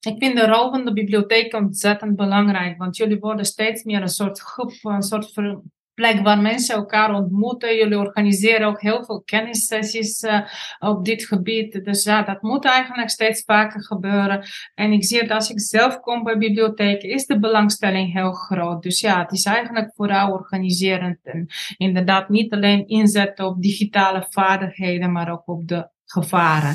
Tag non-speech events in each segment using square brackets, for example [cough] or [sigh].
Ik vind de rol van de bibliotheek ontzettend belangrijk, want jullie worden steeds meer een soort groep, een soort plek waar mensen elkaar ontmoeten. Jullie organiseren ook heel veel kennissessies uh, op dit gebied. Dus ja, dat moet eigenlijk steeds vaker gebeuren. En ik zie dat als ik zelf kom bij bibliotheken, is de belangstelling heel groot. Dus ja, het is eigenlijk vooral organiserend en inderdaad niet alleen inzetten op digitale vaardigheden, maar ook op de gevaren.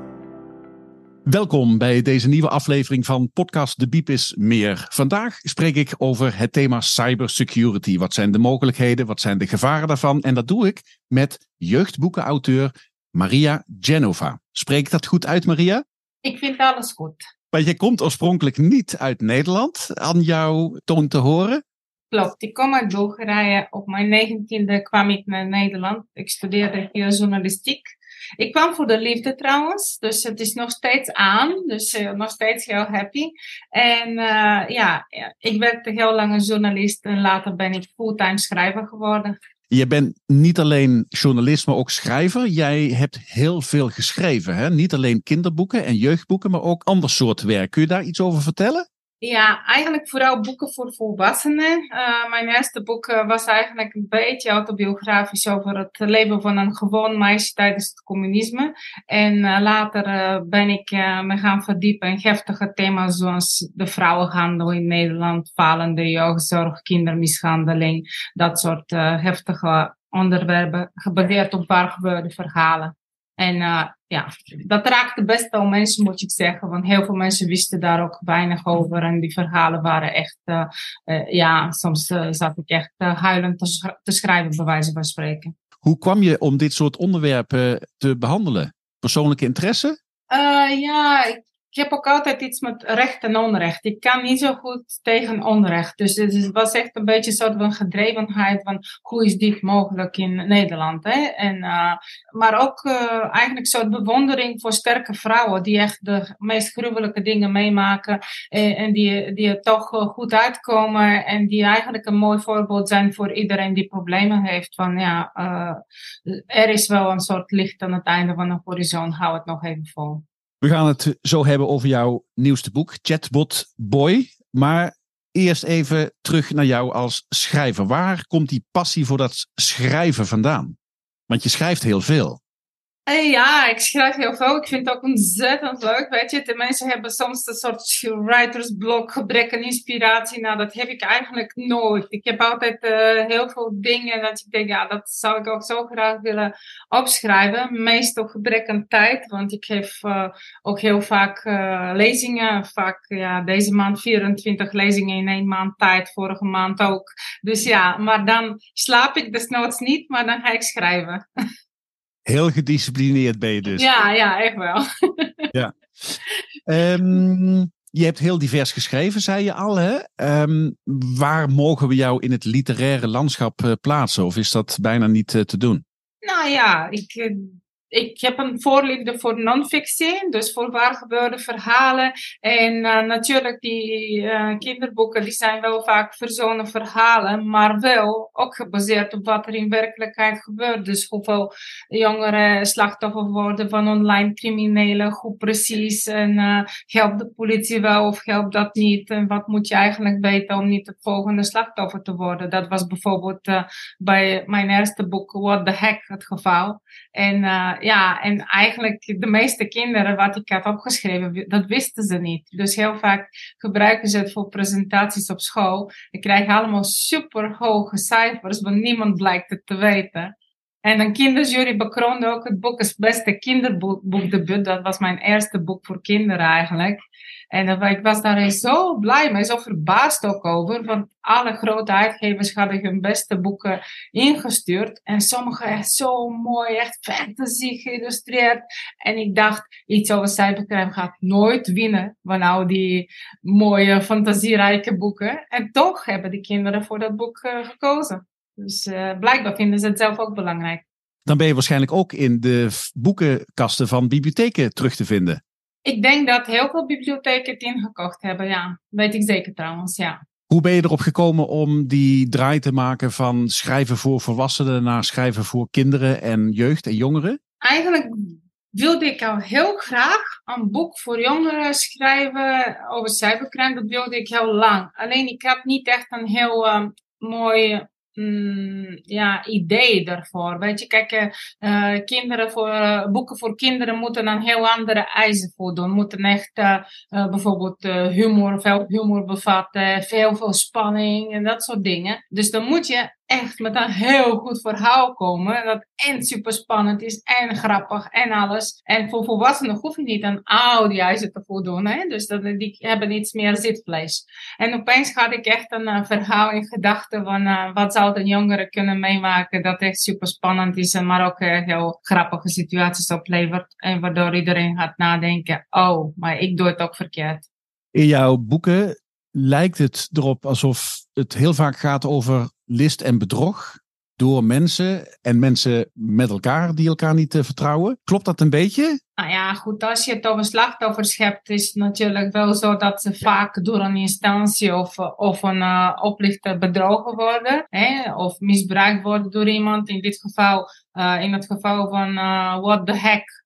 Welkom bij deze nieuwe aflevering van podcast De Biep is Meer. Vandaag spreek ik over het thema cybersecurity. Wat zijn de mogelijkheden, wat zijn de gevaren daarvan? En dat doe ik met jeugdboekenauteur Maria Genova. Spreek ik dat goed uit, Maria? Ik vind alles goed. Maar je komt oorspronkelijk niet uit Nederland, aan jouw toon te horen. Klopt, ik kom uit Bulgarije. Op mijn negentiende kwam ik naar Nederland. Ik studeerde hier journalistiek. Ik kwam voor de liefde trouwens, dus het is nog steeds aan, dus uh, nog steeds heel happy. En uh, ja, ik werkte heel lang als journalist en later ben ik fulltime schrijver geworden. Je bent niet alleen journalist, maar ook schrijver. Jij hebt heel veel geschreven, hè? Niet alleen kinderboeken en jeugdboeken, maar ook ander soort werk. Kun je daar iets over vertellen? Ja, eigenlijk vooral boeken voor volwassenen. Uh, mijn eerste boek uh, was eigenlijk een beetje autobiografisch over het leven van een gewoon meisje tijdens het communisme. En uh, later ben ik me gaan verdiepen in heftige thema's zoals de vrouwenhandel in Nederland, falende jeugdzorg, kindermishandeling, dat soort heftige onderwerpen, gebaseerd op waar gebeurde verhalen. En uh, ja, dat raakte best wel mensen, moet ik zeggen. Want heel veel mensen wisten daar ook weinig over. En die verhalen waren echt, uh, uh, ja, soms zat ik echt huilend te, te, schrijven, bij wijze van spreken. Hoe kwam je om dit soort onderwerpen te behandelen? Persoonlijke interesse? ja, ik ik heb ook altijd iets met recht en onrecht. Ik kan niet zo goed tegen onrecht. Dus het was echt een beetje een soort van gedrevenheid van hoe is dit mogelijk in Nederland. Hè? En, uh, maar ook uh, eigenlijk soort bewondering voor sterke vrouwen die echt de meest gruwelijke dingen meemaken en, en die, die er toch goed uitkomen en die eigenlijk een mooi voorbeeld zijn voor iedereen die problemen heeft. Van ja, uh, er is wel een soort licht aan het einde van de horizon, hou het nog even vol. We gaan het zo hebben over jouw nieuwste boek, Chatbot Boy. Maar eerst even terug naar jou als schrijver. Waar komt die passie voor dat schrijven vandaan? Want je schrijft heel veel. Hey, ja, ik schrijf heel veel. Ik vind het ook ontzettend leuk. Weet je, de mensen hebben soms een soort writersblok, gebrek aan inspiratie. Nou, dat heb ik eigenlijk nooit. Ik heb altijd uh, heel veel dingen dat ik denk, ja, dat zou ik ook zo graag willen opschrijven. Meestal gebrek aan tijd, want ik geef uh, ook heel vaak lezingen. Vaak, ja, deze maand 24 lezingen in één maand tijd, vorige maand ook. Dus ja, maar dan slaap ik desnoods niet, maar dan ga ik schrijven. [laughs] Heel gedisciplineerd ben je dus. Ja, ja, echt wel. [laughs] ja. Um, je hebt heel divers geschreven, zei je al. Hè? Um, waar mogen we jou in het literaire landschap uh, plaatsen? Of is dat bijna niet uh, te doen? Nou ja, ik, uh, ik heb een voorliefde voor non-fictie, dus voor waar gebeurde verhalen. En uh, natuurlijk, die uh, kinderboeken die zijn wel vaak verzonnen verhalen, maar wel ook gebaseerd op wat er in werkelijkheid gebeurt. Dus hoeveel jongeren slachtoffer worden van online criminelen, hoe precies. En uh, helpt de politie wel of helpt dat niet? En wat moet je eigenlijk weten om niet het volgende slachtoffer te worden? Dat was bijvoorbeeld bij mijn eerste boek, What the Heck, het geval. En ja, en eigenlijk de meeste kinderen wat ik had opgeschreven, dat wisten ze niet. Dus heel vaak gebruiken ze het voor presentaties op school. Ik krijg allemaal super hoge cijfers, want niemand blijkt het te weten. En een kinderjury bekroonde ook het boek als beste kinderboekdebuut. Dat was mijn eerste boek voor kinderen eigenlijk. En ik was daar zo blij mee, zo verbaasd ook over. Want alle grote uitgevers hadden hun beste boeken ingestuurd. En sommige echt zo mooi, echt fantasy geïllustreerd. En ik dacht, iets over cybercrime gaat nooit winnen van nou die mooie, fantasierijke boeken. En toch hebben de kinderen voor dat boek uh, gekozen. Dus uh, blijkbaar vinden ze het zelf ook belangrijk. Dan ben je waarschijnlijk ook in de boekenkasten van bibliotheken terug te vinden. Ik denk dat heel veel bibliotheken het ingekocht hebben, ja. Weet ik zeker trouwens, ja. Hoe ben je erop gekomen om die draai te maken van schrijven voor volwassenen naar schrijven voor kinderen en jeugd en jongeren? Eigenlijk wilde ik al heel graag een boek voor jongeren schrijven over cybercrime. Dat wilde ik heel lang. Alleen ik had niet echt een heel um, mooi mm, ja, idee daarvoor. Weet je, kijk, uh, kinderen voor, uh, boeken voor kinderen moeten een heel andere eisen voldoen. Moeten echt bijvoorbeeld humor, veel humor bevatten, veel, veel spanning en dat soort dingen. Dus dan moet je echt met een heel goed verhaal komen. Dat en super spannend is en grappig en alles. En voor volwassenen hoef je niet aan al die eisen te voldoen. Hè? Dus dat, die hebben iets meer zitvlees. En opeens had ik echt een uh, verhaal in gedachten van uh, wat zou de jongeren kunnen meemaken dat echt super spannend is. Maar ook uh, heel grappige situaties oplevert. En waardoor iedereen gaat nadenken, oh, maar ik doe het ook verkeerd. In jouw boeken lijkt het erop alsof het heel vaak gaat over list en bedrog door mensen en mensen met elkaar die elkaar niet uh, vertrouwen. Klopt dat een beetje? Nou ja, goed, als je het over slachtoffers hebt, is het natuurlijk wel zo dat ze vaak door een instantie of, of een uh, oplichter bedrogen worden. Hè, of misbruikt worden door iemand. In dit geval, uh, in het geval van what the heck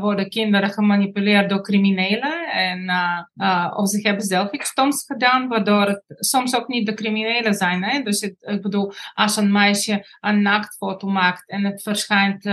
worden kinderen gemanipuleerd door criminelen. En, uh, uh, of ze hebben zelf iets stoms gedaan, waardoor het soms ook niet de criminelen zijn. Hè? Dus het, ik bedoel, als een meisje een naaktfoto maakt en het verschijnt,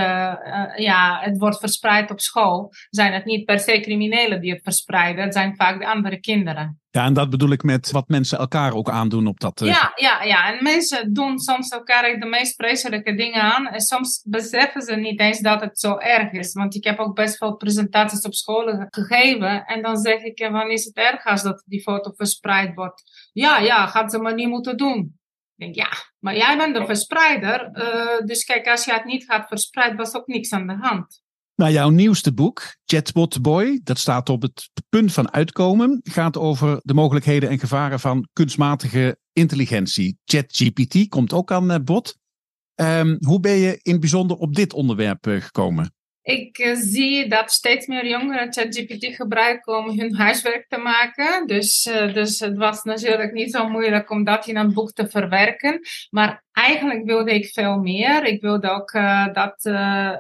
ja, het wordt verspreid op school, zijn het niet per se criminelen die het verspreiden. Het zijn vaak de andere kinderen. Ja, en dat bedoel ik met wat mensen elkaar ook aandoen op dat. Uh... Ja, ja, ja. En mensen doen soms elkaar de meest vreselijke dingen aan. En soms beseffen ze niet eens dat het zo erg is. Want ik heb ook best veel presentaties op scholen gegeven. En dan zeg ik, van is het erg als dat die foto verspreid wordt? Ja, ja, gaat ze maar niet moeten doen. Ik denk, ja, maar jij bent de verspreider. Uh, dus kijk, als je het niet gaat verspreiden, was ook niks aan de hand. Nou, jouw nieuwste boek, Chatbot Boy, dat staat op het punt van uitkomen, gaat over de mogelijkheden en gevaren van kunstmatige intelligentie. ChatGPT komt ook aan eh, bod. Um, hoe ben je in het bijzonder op dit onderwerp uh, gekomen? Ik uh, zie dat steeds meer jongeren ChatGPT gebruiken om hun huiswerk te maken. Dus, uh, dus het was natuurlijk niet zo moeilijk om dat in een boek te verwerken. Maar eigenlijk wilde ik veel meer. Ik wilde ook uh, dat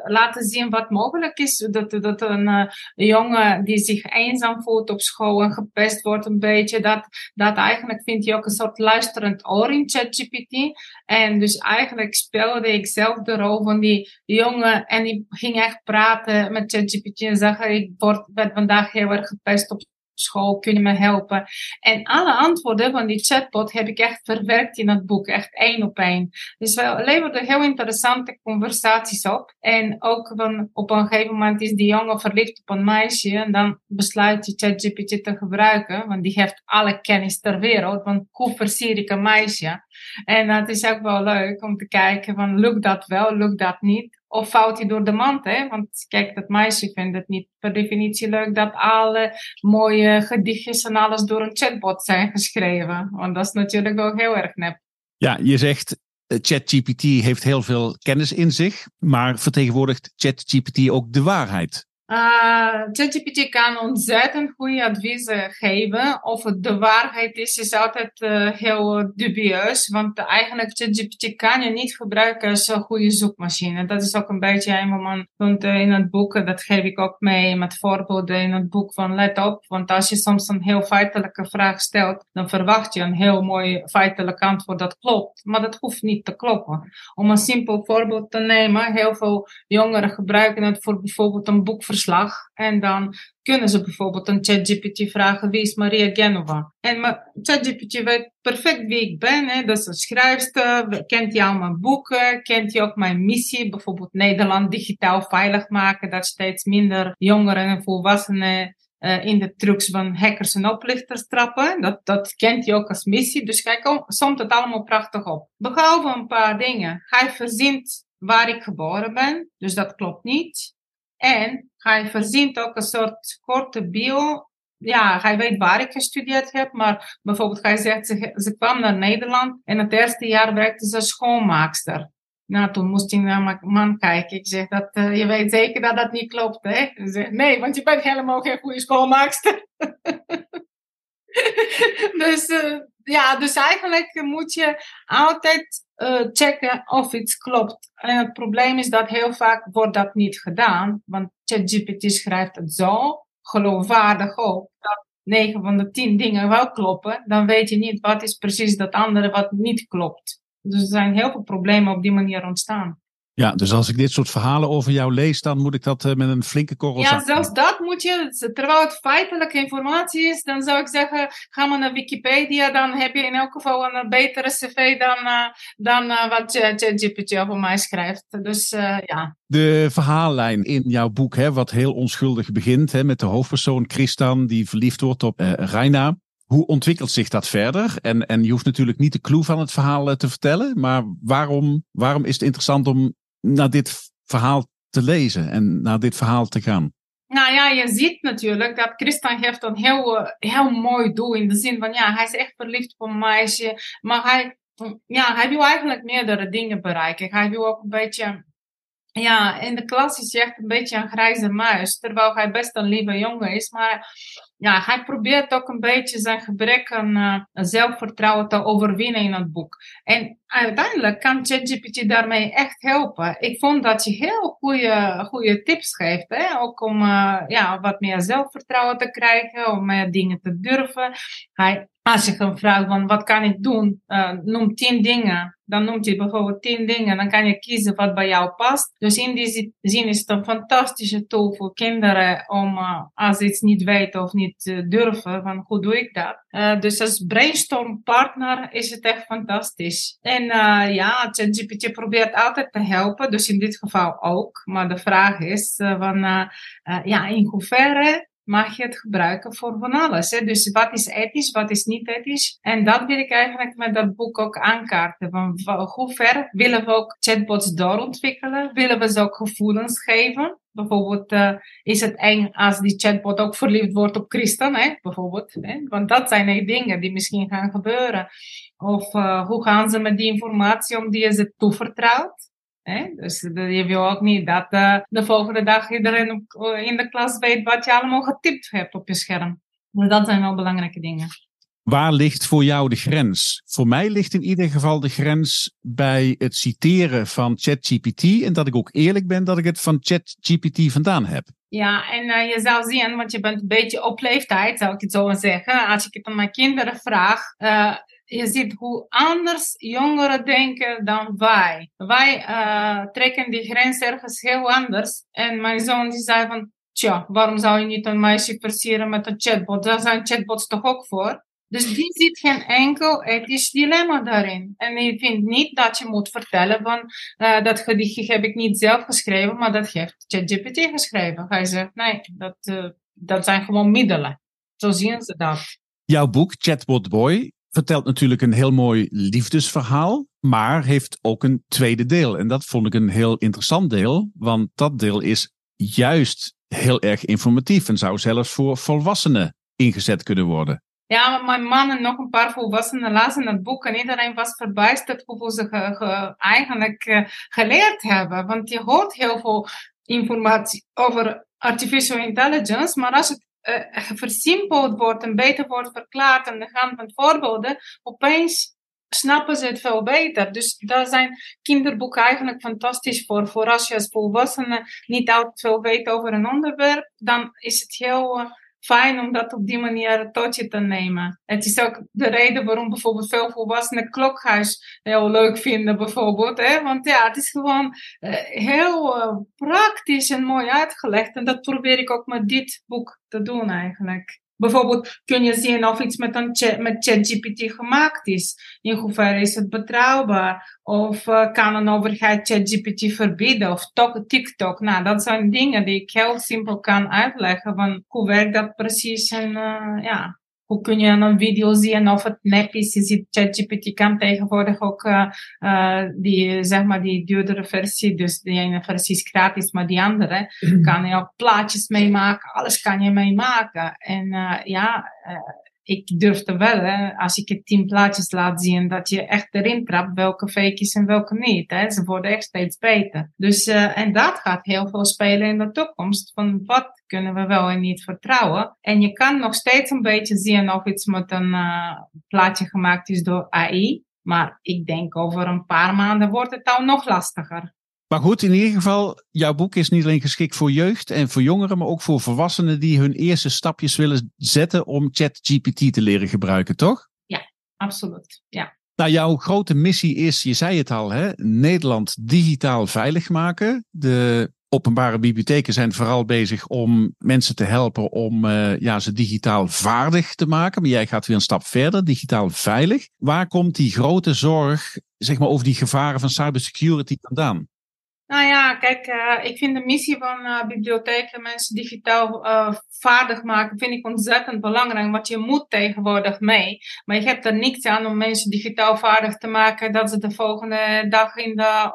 laten zien wat mogelijk is. Dat, dat een jongen die zich eenzaam voelt op school en gepest wordt een beetje. Dat, dat eigenlijk vindt hij ook een soort luisterend oor in ChatGPT. En dus eigenlijk speelde ik zelf de rol van die jongen. En die ging echt praten met ChatGPT en zeggen, ik word, ben vandaag heel erg gepest op school, kun je me helpen? En alle antwoorden van die chatbot heb ik echt verwerkt in het boek, echt één op één. Dus we leverden heel interessante conversaties op. En ook van, op een gegeven moment is die jongen verliefd op een meisje en dan besluit je ChatGPT te gebruiken, want die heeft alle kennis ter wereld, want hoe versier ik een meisje? En het is ook wel leuk om te kijken van, lukt dat wel, lukt dat niet? Of fout hij door de mand, hè? Want kijk, dat meisje vindt het niet per definitie leuk dat alle mooie gedichtjes en alles door een chatbot zijn geschreven. Want dat is natuurlijk wel heel erg nep. Ja, je zegt eh, ChatGPT heeft heel veel kennis in zich, maar vertegenwoordigt ChatGPT ook de waarheid? Uh, ChatGPT kan ontzettend goede adviezen geven. Of het de waarheid is, is altijd uh, heel dubieus. Want eigenlijk ChatGPT kan je niet gebruiken als een goede zoekmachine. Dat is ook een beetje een moment in het boek. Dat geef ik ook mee met voorbeelden in het boek van let op. Want als je soms een heel feitelijke vraag stelt, dan verwacht je een heel mooi feitelijk antwoord dat klopt. Maar dat hoeft niet te kloppen. Om een simpel voorbeeld te nemen, heel veel jongeren gebruiken het voor bijvoorbeeld een boek en dan kunnen ze bijvoorbeeld een ChatGPT vragen: wie is Maria Genova? En ChatGPT weet perfect wie ik ben. Hè? Dat is een schrijfster. Kent hij al mijn boeken? Kent hij ook mijn missie? Bijvoorbeeld Nederland digitaal veilig maken. Dat steeds minder jongeren en volwassenen uh, in de trucs van hackers en oplichters trappen. Dat, dat kent hij ook als missie. Dus kijk, somt het allemaal prachtig op. Behalve een paar dingen. Hij verzint waar ik geboren ben, dus dat klopt niet. En hij verzint ook een soort korte bio. Ja, hij weet waar ik gestudeerd heb, maar bijvoorbeeld hij zegt, ze, ze kwam naar Nederland en het eerste jaar werkte ze schoonmaakster. Nou, toen moest hij naar mijn man kijken. Ik zeg, dat, uh, je weet zeker dat dat niet klopt, hè? Nee, want je bent helemaal geen goede schoolmaakster. [laughs] dus, uh, ja, dus eigenlijk moet je altijd uh, checken of iets klopt. En het probleem is dat heel vaak wordt dat niet gedaan. Want ChatGPT schrijft het zo geloofwaardig op. Dat 9 van de 10 dingen wel kloppen. Dan weet je niet wat is precies dat andere wat niet klopt. Dus er zijn heel veel problemen op die manier ontstaan. Ja, dus als ik dit soort verhalen over jou lees, dan moet ik dat uh, met een flinke korrel Ja, zelfs dat moet je, terwijl het feitelijke informatie is, dan zou ik zeggen, ga maar naar Wikipedia, dan heb je in elk geval een betere cv dan, uh, dan uh, wat ChatGPT over mij schrijft. Dus ja. De verhaallijn in jouw boek, hè, wat heel onschuldig begint, hè, met de hoofdpersoon Christan die verliefd wordt op Reina. Hoe ontwikkelt zich dat verder? En, en je hoeft natuurlijk niet de clue van het verhaal te vertellen, maar waarom, waarom is het interessant om naar dit verhaal te lezen en naar dit verhaal te gaan? Nou ja, je ziet natuurlijk dat Christian heeft een heel, heel mooi doel. In de zin van, ja, hij is echt verliefd op een meisje. Maar hij, ja, hij wil eigenlijk meerdere dingen bereiken. Hij wil ook een beetje... Ja, in de klas is hij echt een beetje een grijze muis. Terwijl hij best een lieve jongen is. Maar ja, hij probeert ook een beetje zijn gebrek aan uh, zelfvertrouwen te overwinnen in het boek. En uiteindelijk kan ChatGPT daarmee echt helpen. Ik vond dat je heel goede, goede tips geeft. Hè? Ook om uh, ja, wat meer zelfvertrouwen te krijgen, om meer dingen te durven. Hij, als je hem vraagt van wat kan ik doen, uh, noem tien dingen dan noemt hij bijvoorbeeld tien dingen. Dan kan je kiezen wat bij jou past. Dus in die zin is het een fantastische tool voor kinderen om uh, als ze iets niet weten of niet uh, durven, van hoe doe ik dat? Dus als brainstormpartner is het echt fantastisch. En ja, ChatGPT probeert altijd te helpen, dus in dit geval ook. Maar de vraag is van, ja, in hoeverre mag je het gebruiken voor van alles. Hè? Dus wat is ethisch, wat is niet ethisch? En dat wil ik eigenlijk met dat boek ook aankaarten. Van hoe ver willen we ook chatbots doorontwikkelen? Willen we ze ook gevoelens geven? Bijvoorbeeld, uh, is het eng als die chatbot ook verliefd wordt op Christen, hè? bijvoorbeeld. Hè? Want dat zijn dingen die misschien gaan gebeuren. Of uh, hoe gaan ze met die informatie om die je ze toevertrouwt? Hè? Dus je wil ook niet dat uh, de volgende dag iedereen in de klas weet wat je allemaal getipt hebt op je scherm. Dus dat zijn wel belangrijke dingen. Waar ligt voor jou de grens? Voor mij ligt in ieder geval de grens bij het citeren van ChatGPT en dat ik ook eerlijk ben dat ik het van ChatGPT vandaan heb. Ja, en uh, je zou zien, want je bent een beetje op leeftijd, zou ik het zo zeggen. Als ik het aan mijn kinderen vraag, uh, je ziet hoe anders jongeren denken dan wij. Wij uh, trekken die grens ergens heel anders. En mijn zoon die zei van, tja, waarom zou je niet een meisje versieren met een chatbot? Daar zijn chatbots toch ook voor? Dus die ziet geen enkel ethisch dilemma daarin. En die vindt niet dat je moet vertellen van uh, dat gedichtje heb ik niet zelf geschreven, maar dat heeft ChatGPT geschreven. Hij zegt nee, dat, uh, dat zijn gewoon middelen. Zo zien ze dat. Jouw boek Chatbot Boy vertelt natuurlijk een heel mooi liefdesverhaal, maar heeft ook een tweede deel. En dat vond ik een heel interessant deel, want dat deel is juist heel erg informatief en zou zelfs voor volwassenen ingezet kunnen worden. Ja, mijn man en nog een paar volwassenen lazen het boek en iedereen was verbijsterd hoeveel ze ge, ge, eigenlijk uh, geleerd hebben. Want je hoort heel veel informatie over artificial intelligence, maar als het versimpeld wordt en beter wordt verklaard aan de hand van voorbeelden, opeens snappen ze het veel beter. Dus daar zijn kinderboeken eigenlijk fantastisch voor. Voor als je als volwassene niet al veel weet over een onderwerp, dan is het heel... Fijn om dat op die manier tot je te nemen. Het is ook de reden waarom bijvoorbeeld veel volwassenen klokhuis heel leuk vinden, bijvoorbeeld. Hè? Want ja, het is gewoon uh, heel uh, praktisch en mooi uitgelegd. En dat probeer ik ook met dit boek te doen eigenlijk. Bijvoorbeeld kun je zien of iets met, een chat, met ChatGPT gemaakt is. In hoeverre is het betrouwbaar? Of uh, kan een overheid ChatGPT verbieden? Of TikTok? Nou, dat zijn dingen die ik heel simpel kan uitleggen. Van hoe werkt dat precies? En uh, ja, hoe kun je een video zien of het nep is? Je ziet ChatGPT kan tegenwoordig ook uh, uh, die, zeg maar, die duurdere versie, dus die ene versie is gratis, maar die andere mm. kan je ook plaatjes meemaken, alles kan je meemaken. En uh, ja, ik durfde wel, hè, als ik het tien plaatjes laat zien, dat je echt erin trapt welke fake is en welke niet. Hè. Ze worden echt steeds beter. Dus, uh, en dat gaat heel veel spelen in de toekomst. Van wat kunnen we wel en niet vertrouwen. En je kan nog steeds een beetje zien of iets met een uh, plaatje gemaakt is door AI. Maar ik denk over een paar maanden wordt het al nog lastiger. Maar goed, in ieder geval, jouw boek is niet alleen geschikt voor jeugd en voor jongeren, maar ook voor volwassenen die hun eerste stapjes willen zetten om ChatGPT te leren gebruiken, toch? Ja, absoluut. Ja. Nou, jouw grote missie is, je zei het al, hè, Nederland digitaal veilig maken. De openbare bibliotheken zijn vooral bezig om mensen te helpen om uh, ja, ze digitaal vaardig te maken. Maar jij gaat weer een stap verder, digitaal veilig. Waar komt die grote zorg zeg maar, over die gevaren van cybersecurity vandaan? Nou ja, kijk, uh, ik vind de missie van uh, bibliotheken mensen digitaal uh, vaardig maken, vind ik ontzettend belangrijk. Want je moet tegenwoordig mee. Maar je hebt er niks aan om mensen digitaal vaardig te maken dat ze de volgende dag in de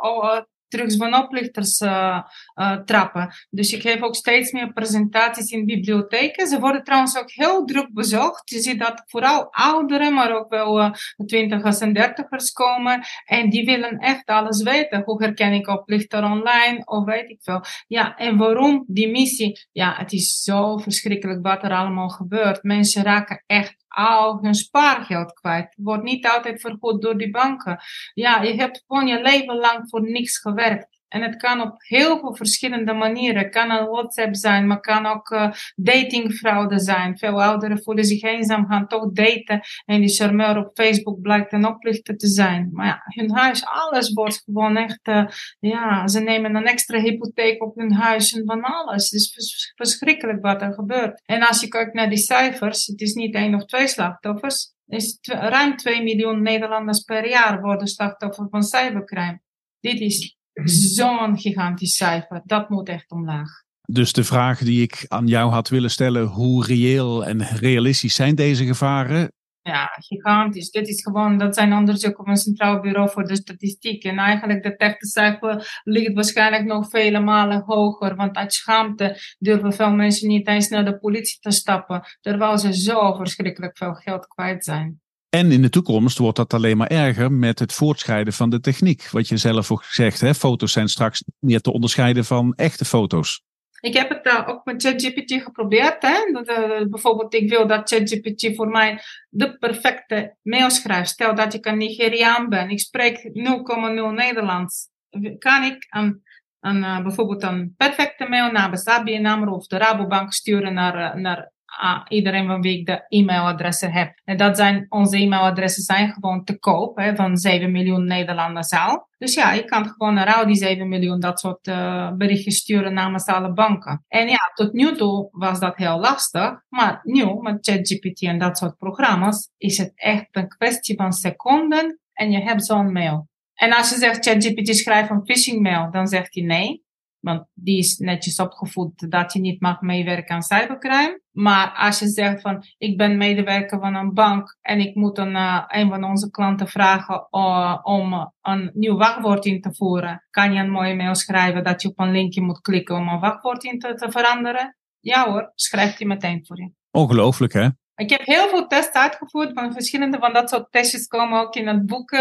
oh, terug van uh, uh, trappen. Dus ik geef ook steeds meer presentaties in bibliotheken. Ze worden trouwens ook heel druk bezocht. Je ziet dat vooral ouderen, maar ook wel uh, twintigers en dertigers komen. En die willen echt alles weten. Hoe herken ik oplichter online? Of weet ik veel. Ja, en waarom die missie? Ja, het is zo verschrikkelijk wat er allemaal gebeurt. Mensen raken echt al hun spaargeld kwijt. Wordt niet altijd vergoed door die banken. Ja, je hebt gewoon je leven lang voor niks gewerkt. En het kan op heel veel verschillende manieren. Het kan een WhatsApp zijn, maar kan ook uh, datingfraude zijn. Veel ouderen voelen zich eenzaam, gaan toch daten. En die charmeur op Facebook blijkt een oplichter te zijn. Maar ja, hun huis, alles wordt gewoon echt, uh, ja, ze nemen een extra hypotheek op hun huis en van alles. Het is verschrikkelijk wat er gebeurt. En als je kijkt naar die cijfers, het is niet één of twee slachtoffers. is ruim 2 miljoen Nederlanders per jaar worden slachtoffer van cybercrime. Dit is zo'n gigantisch cijfer. Dat moet echt omlaag. Dus de vraag die ik aan jou had willen stellen, hoe reëel en realistisch zijn deze gevaren? Ja, gigantisch. Dit is gewoon, dat zijn onderzoeken van het Centraal Bureau voor de Statistiek. En eigenlijk de echte cijfer ligt waarschijnlijk nog vele malen hoger. Want uit schaamte durven veel mensen niet eens naar de politie te stappen. Terwijl ze zo verschrikkelijk veel geld kwijt zijn. En in de toekomst wordt dat alleen maar erger met het voortschrijden van de techniek. Wat je zelf ook zegt, hè? foto's zijn straks meer te onderscheiden van echte foto's. Ik heb het uh, ook met ChatGPT geprobeerd. Hè? Uh, bijvoorbeeld, ik wil dat ChatGPT voor mij de perfecte mail schrijft. Stel dat ik een Nigeriaan ben. Ik spreek 0,0 Nederlands. Kan ik een, een, uh, bijvoorbeeld een perfecte mail naar Besabi of de Rabobank sturen naar, naar aan iedereen van wie ik de e-mailadressen heb. En dat zijn, onze e-mailadressen zijn gewoon te koop, hè, van 7 miljoen Nederlanders al. Dus ja, je kan gewoon naar al die 7 miljoen dat soort uh, berichtjes sturen namens alle banken. En ja, tot nu toe was dat heel lastig. Maar nu, met ChatGPT en dat soort programma's, is het echt een kwestie van seconden en je hebt zo'n mail. En als je zegt ChatGPT schrijft een phishing mail, dan zegt hij nee. Want die is netjes opgevoed dat je niet mag meewerken aan cybercrime. Maar als je zegt van, ik ben medewerker van een bank en ik moet een, uh, een van onze klanten vragen uh, om een nieuw wachtwoord in te voeren, kan je een mooie mail schrijven dat je op een linkje moet klikken om een wachtwoord in te, te veranderen? Ja hoor, schrijft hij meteen voor je. Ongelooflijk hè? Ik heb heel veel tests uitgevoerd van verschillende van dat soort testjes komen ook in het boek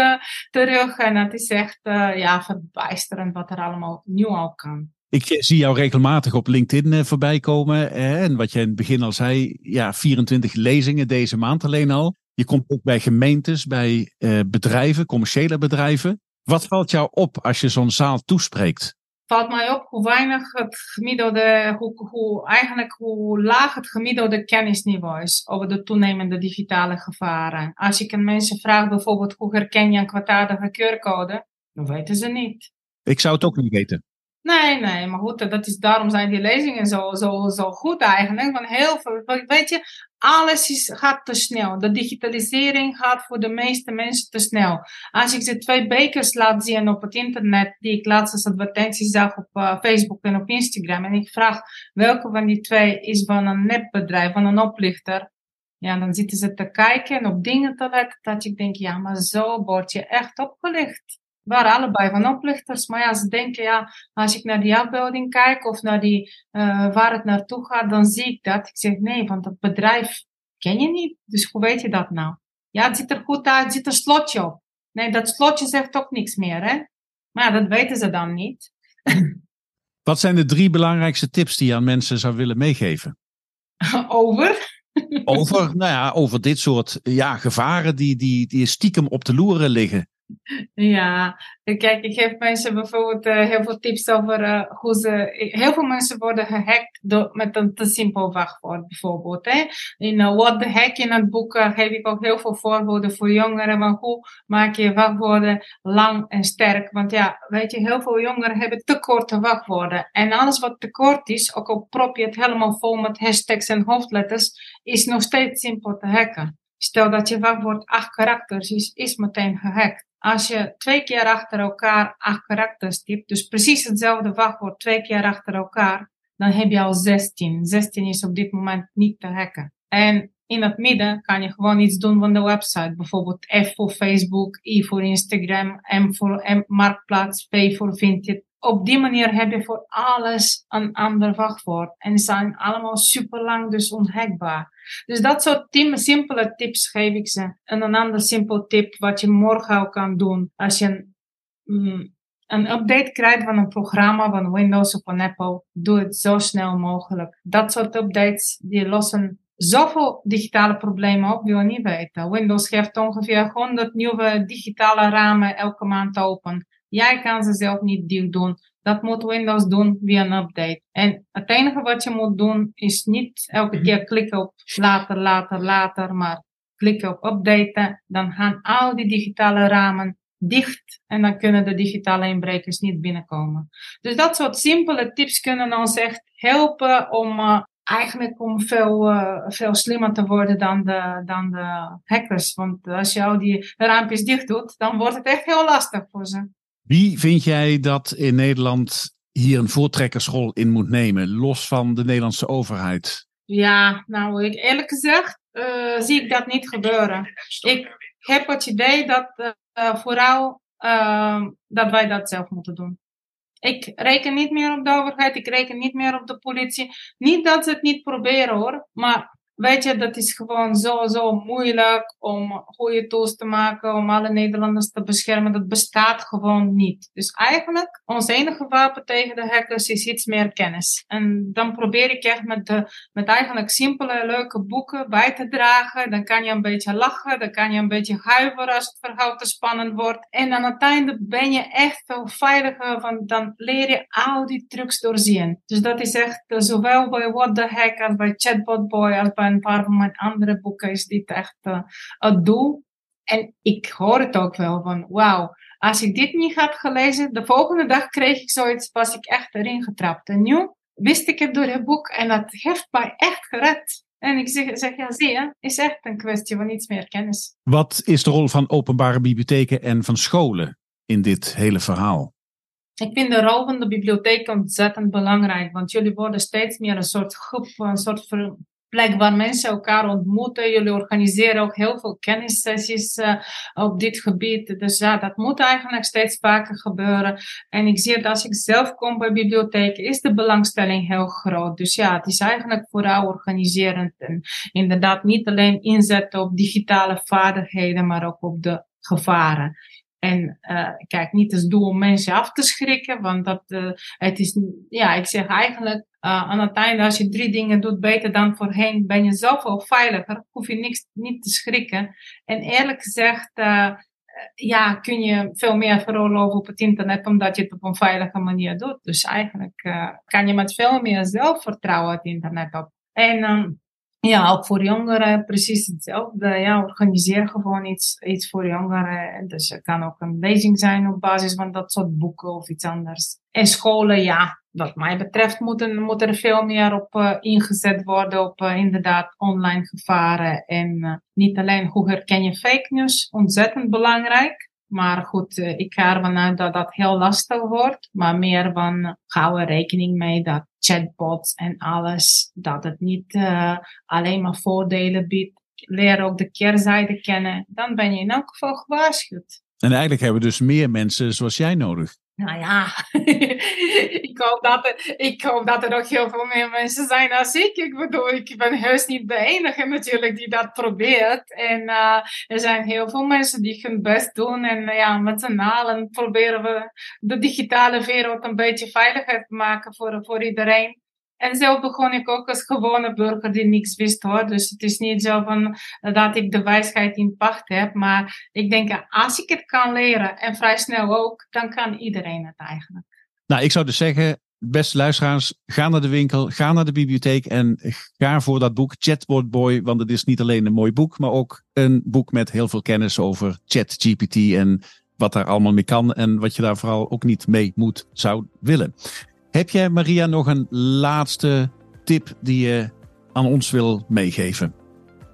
terug. En het is echt uh, ja, verbijsterend wat er allemaal nu al kan. Ik zie jou regelmatig op LinkedIn uh, voorbij komen. en wat je in het begin al zei, ja, 24 lezingen deze maand alleen al. Je komt ook bij gemeentes, bij bedrijven, commerciële bedrijven. Wat valt jou op als je zo'n zaal toespreekt? Valt mij op hoe weinig het gemiddelde, hoe, eigenlijk hoe laag het gemiddelde kennisniveau is over de toenemende digitale gevaren. Als ik aan mensen vraag bijvoorbeeld hoe herken je een kwaadaardige keurcode, dan weten ze niet. Ik zou het ook niet weten. Nee, nee, maar goed, dat is, daarom zijn die lezingen zo, zo, zo goed eigenlijk. Want heel veel, weet je, alles gaat te snel. De digitalisering gaat voor de meeste mensen te snel. Als ik ze twee bekers laat zien op het internet, die ik laatst als advertentie zag op uh, Facebook en op Instagram, en ik vraag welke van die twee is van een nepbedrijf, van een oplichter, ja, dan zitten ze te kijken en op dingen te letten dat ik denk, ja, maar zo word je echt opgelicht waren allebei van oplichters. Maar ja, ze denken, ja, als ik naar die afbeelding kijk of naar die, uh, waar het naartoe gaat, dan zie ik dat. Ik zeg, nee, want dat bedrijf ken je niet. Dus hoe weet je dat nou? Ja, het ziet er goed uit, het zit een slotje op. Nee, dat slotje zegt ook niks meer, hè? Maar ja, dat weten ze dan niet. [laughs] Wat zijn de drie belangrijkste tips die je aan mensen zou willen meegeven? [laughs] Over? over, nou ja, over dit soort ja, gevaren die, die, die stiekem op de loeren liggen. Ja, kijk, ik geef mensen bijvoorbeeld uh, heel veel tips over uh, hoe ze. Heel veel mensen worden gehackt door, met een te simpel wachtwoord, bijvoorbeeld. Hè. In uh, What the Hack in het boek geef ik ook heel veel voorbeelden voor jongeren. Maar hoe maak je wachtwoorden lang en sterk? Want ja, weet je, heel veel jongeren hebben te korte wachtwoorden. En alles wat te kort is, ook al prop je het helemaal vol met hashtags en hoofdletters, is nog steeds simpel te hacken. Stel dat je wachtwoord acht karakters is, is meteen gehackt. Als je twee keer achter elkaar acht karakters typt, dus precies hetzelfde wachtwoord twee keer achter elkaar, dan heb je al 16. 16 is op dit moment niet te hacken. En in het midden kan je gewoon iets doen van de website. Bijvoorbeeld F voor Facebook, I voor Instagram, M voor Marktplaats, P voor Vinted. Op die manier heb je voor alles een ander wachtwoord. En ze zijn allemaal super lang, dus onhackbaar. Dus dat soort simpele tips geef ik ze. En een ander simpel tip wat je morgen al kan doen. Als je een, mm, een update krijgt van een programma van Windows of van Apple, doe het zo snel mogelijk. Dat soort updates die lossen zoveel digitale problemen op, wil je niet weten. Windows geeft ongeveer 100 nieuwe digitale ramen elke maand open. Jij kan ze zelf niet doen. Dat moet Windows doen via een update. En het enige wat je moet doen is niet elke keer klikken op later, later, later, maar klikken op updaten. Dan gaan al die digitale ramen dicht en dan kunnen de digitale inbrekers niet binnenkomen. Dus dat soort simpele tips kunnen ons echt helpen om uh, eigenlijk om veel, uh, veel slimmer te worden dan de, dan de hackers. Want als je al die raampjes dicht doet, dan wordt het echt heel lastig voor ze. Wie vind jij dat in Nederland hier een voortrekkersrol in moet nemen, los van de Nederlandse overheid? Ja, nou, ik, eerlijk gezegd uh, zie ik dat niet gebeuren. Ik heb het idee dat uh, vooral uh, dat wij dat zelf moeten doen. Ik reken niet meer op de overheid, ik reken niet meer op de politie. Niet dat ze het niet proberen hoor, maar Weet je, dat is gewoon zo, zo moeilijk om goede tools te maken, om alle Nederlanders te beschermen. Dat bestaat gewoon niet. Dus eigenlijk, ons enige wapen tegen de hackers is iets meer kennis. En dan probeer ik echt met, de, met eigenlijk simpele, leuke boeken bij te dragen. Dan kan je een beetje lachen, dan kan je een beetje huiveren als het verhaal te spannend wordt. En aan het einde ben je echt veel veiliger, want dan leer je al die trucs doorzien. Dus dat is echt uh, zowel bij What the Hack als bij Chatbot Boy als bij een paar van mijn andere boeken is dit echt uh, het doel. En ik hoor het ook wel van, wauw, als ik dit niet had gelezen, de volgende dag kreeg ik zoiets, was ik echt erin getrapt. En nu wist ik het door het boek en dat heeft mij echt gered. En ik zeg, zeg ja, zie je, is echt een kwestie van iets meer kennis. Wat is de rol van openbare bibliotheken en van scholen in dit hele verhaal? Ik vind de rol van de bibliotheek ontzettend belangrijk, want jullie worden steeds meer een soort groep, een soort plek waar mensen elkaar ontmoeten. Jullie organiseren ook heel veel kennissessies uh, op dit gebied. Dus ja, dat moet eigenlijk steeds vaker gebeuren. En ik zie dat als ik zelf kom bij bibliotheken, is de belangstelling heel groot. Dus ja, het is eigenlijk vooral organiserend en inderdaad niet alleen inzetten op digitale vaardigheden, maar ook op de gevaren. En uh, kijk, niet als doel om mensen af te schrikken, want dat, uh, het is, ja, ik zeg eigenlijk, uh, aan het einde, als je drie dingen doet beter dan voorheen, ben je zoveel veiliger, hoef je niks, niet te schrikken. En eerlijk gezegd, ja, kun je veel meer veroorloven op het internet, omdat je het op een veilige manier doet. Dus eigenlijk kan je met veel meer zelfvertrouwen het internet op. En um, Ja, ook voor jongeren precies hetzelfde. Ja, organiseer gewoon iets, iets voor jongeren. Dus het kan ook een lezing zijn op basis van dat soort boeken of iets anders. En scholen, ja, wat mij betreft moeten, moet er veel meer op uh, ingezet worden op uh, inderdaad online gevaren. En uh, niet alleen hoe herken je fake news, ontzettend belangrijk. Maar goed, ik ga ervan uit dat dat heel lastig wordt. Maar meer van, hou er rekening mee dat chatbots en alles, dat het niet alleen maar voordelen biedt. Leer ook de keerzijde kennen. Dan ben je in elk geval gewaarschuwd. En eigenlijk hebben dus meer mensen zoals jij nodig. Nou ja, [laughs] ik, hoop dat er, ik hoop dat er nog heel veel meer mensen zijn als ik. Ik bedoel, ik ben heus niet de enige natuurlijk die dat probeert. En uh, er zijn heel veel mensen die hun best doen. En uh, ja, met z'n allen proberen we de digitale wereld een beetje veiliger te maken voor, voor iedereen. En zelf begon ik ook als gewone burger die niks wist hoor. Dus het is niet zo van dat ik de wijsheid in pacht heb. Maar ik denk, als ik het kan leren en vrij snel ook, dan kan iedereen het eigenlijk. Nou, ik zou dus zeggen, beste luisteraars, ga naar de winkel, ga naar de bibliotheek en ga voor dat boek Chatbot Boy. Want het is niet alleen een mooi boek, maar ook een boek met heel veel kennis over ChatGPT en wat daar allemaal mee kan en wat je daar vooral ook niet mee moet, zou willen. Heb jij, Maria, nog een laatste tip die je aan ons wil meegeven?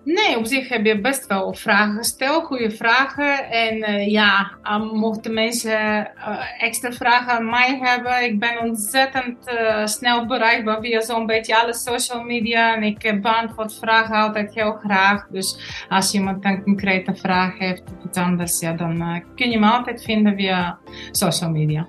Nee, op zich heb je best wel vragen gesteld, goede vragen. En uh, ja, mochten mensen uh, extra vragen aan mij hebben, ik ben ontzettend uh, snel bereikbaar via zo'n beetje alle social media. En ik beantwoord vragen altijd heel graag. Dus als iemand een concrete vraag heeft of iets anders, dan kun je me altijd vinden via social media.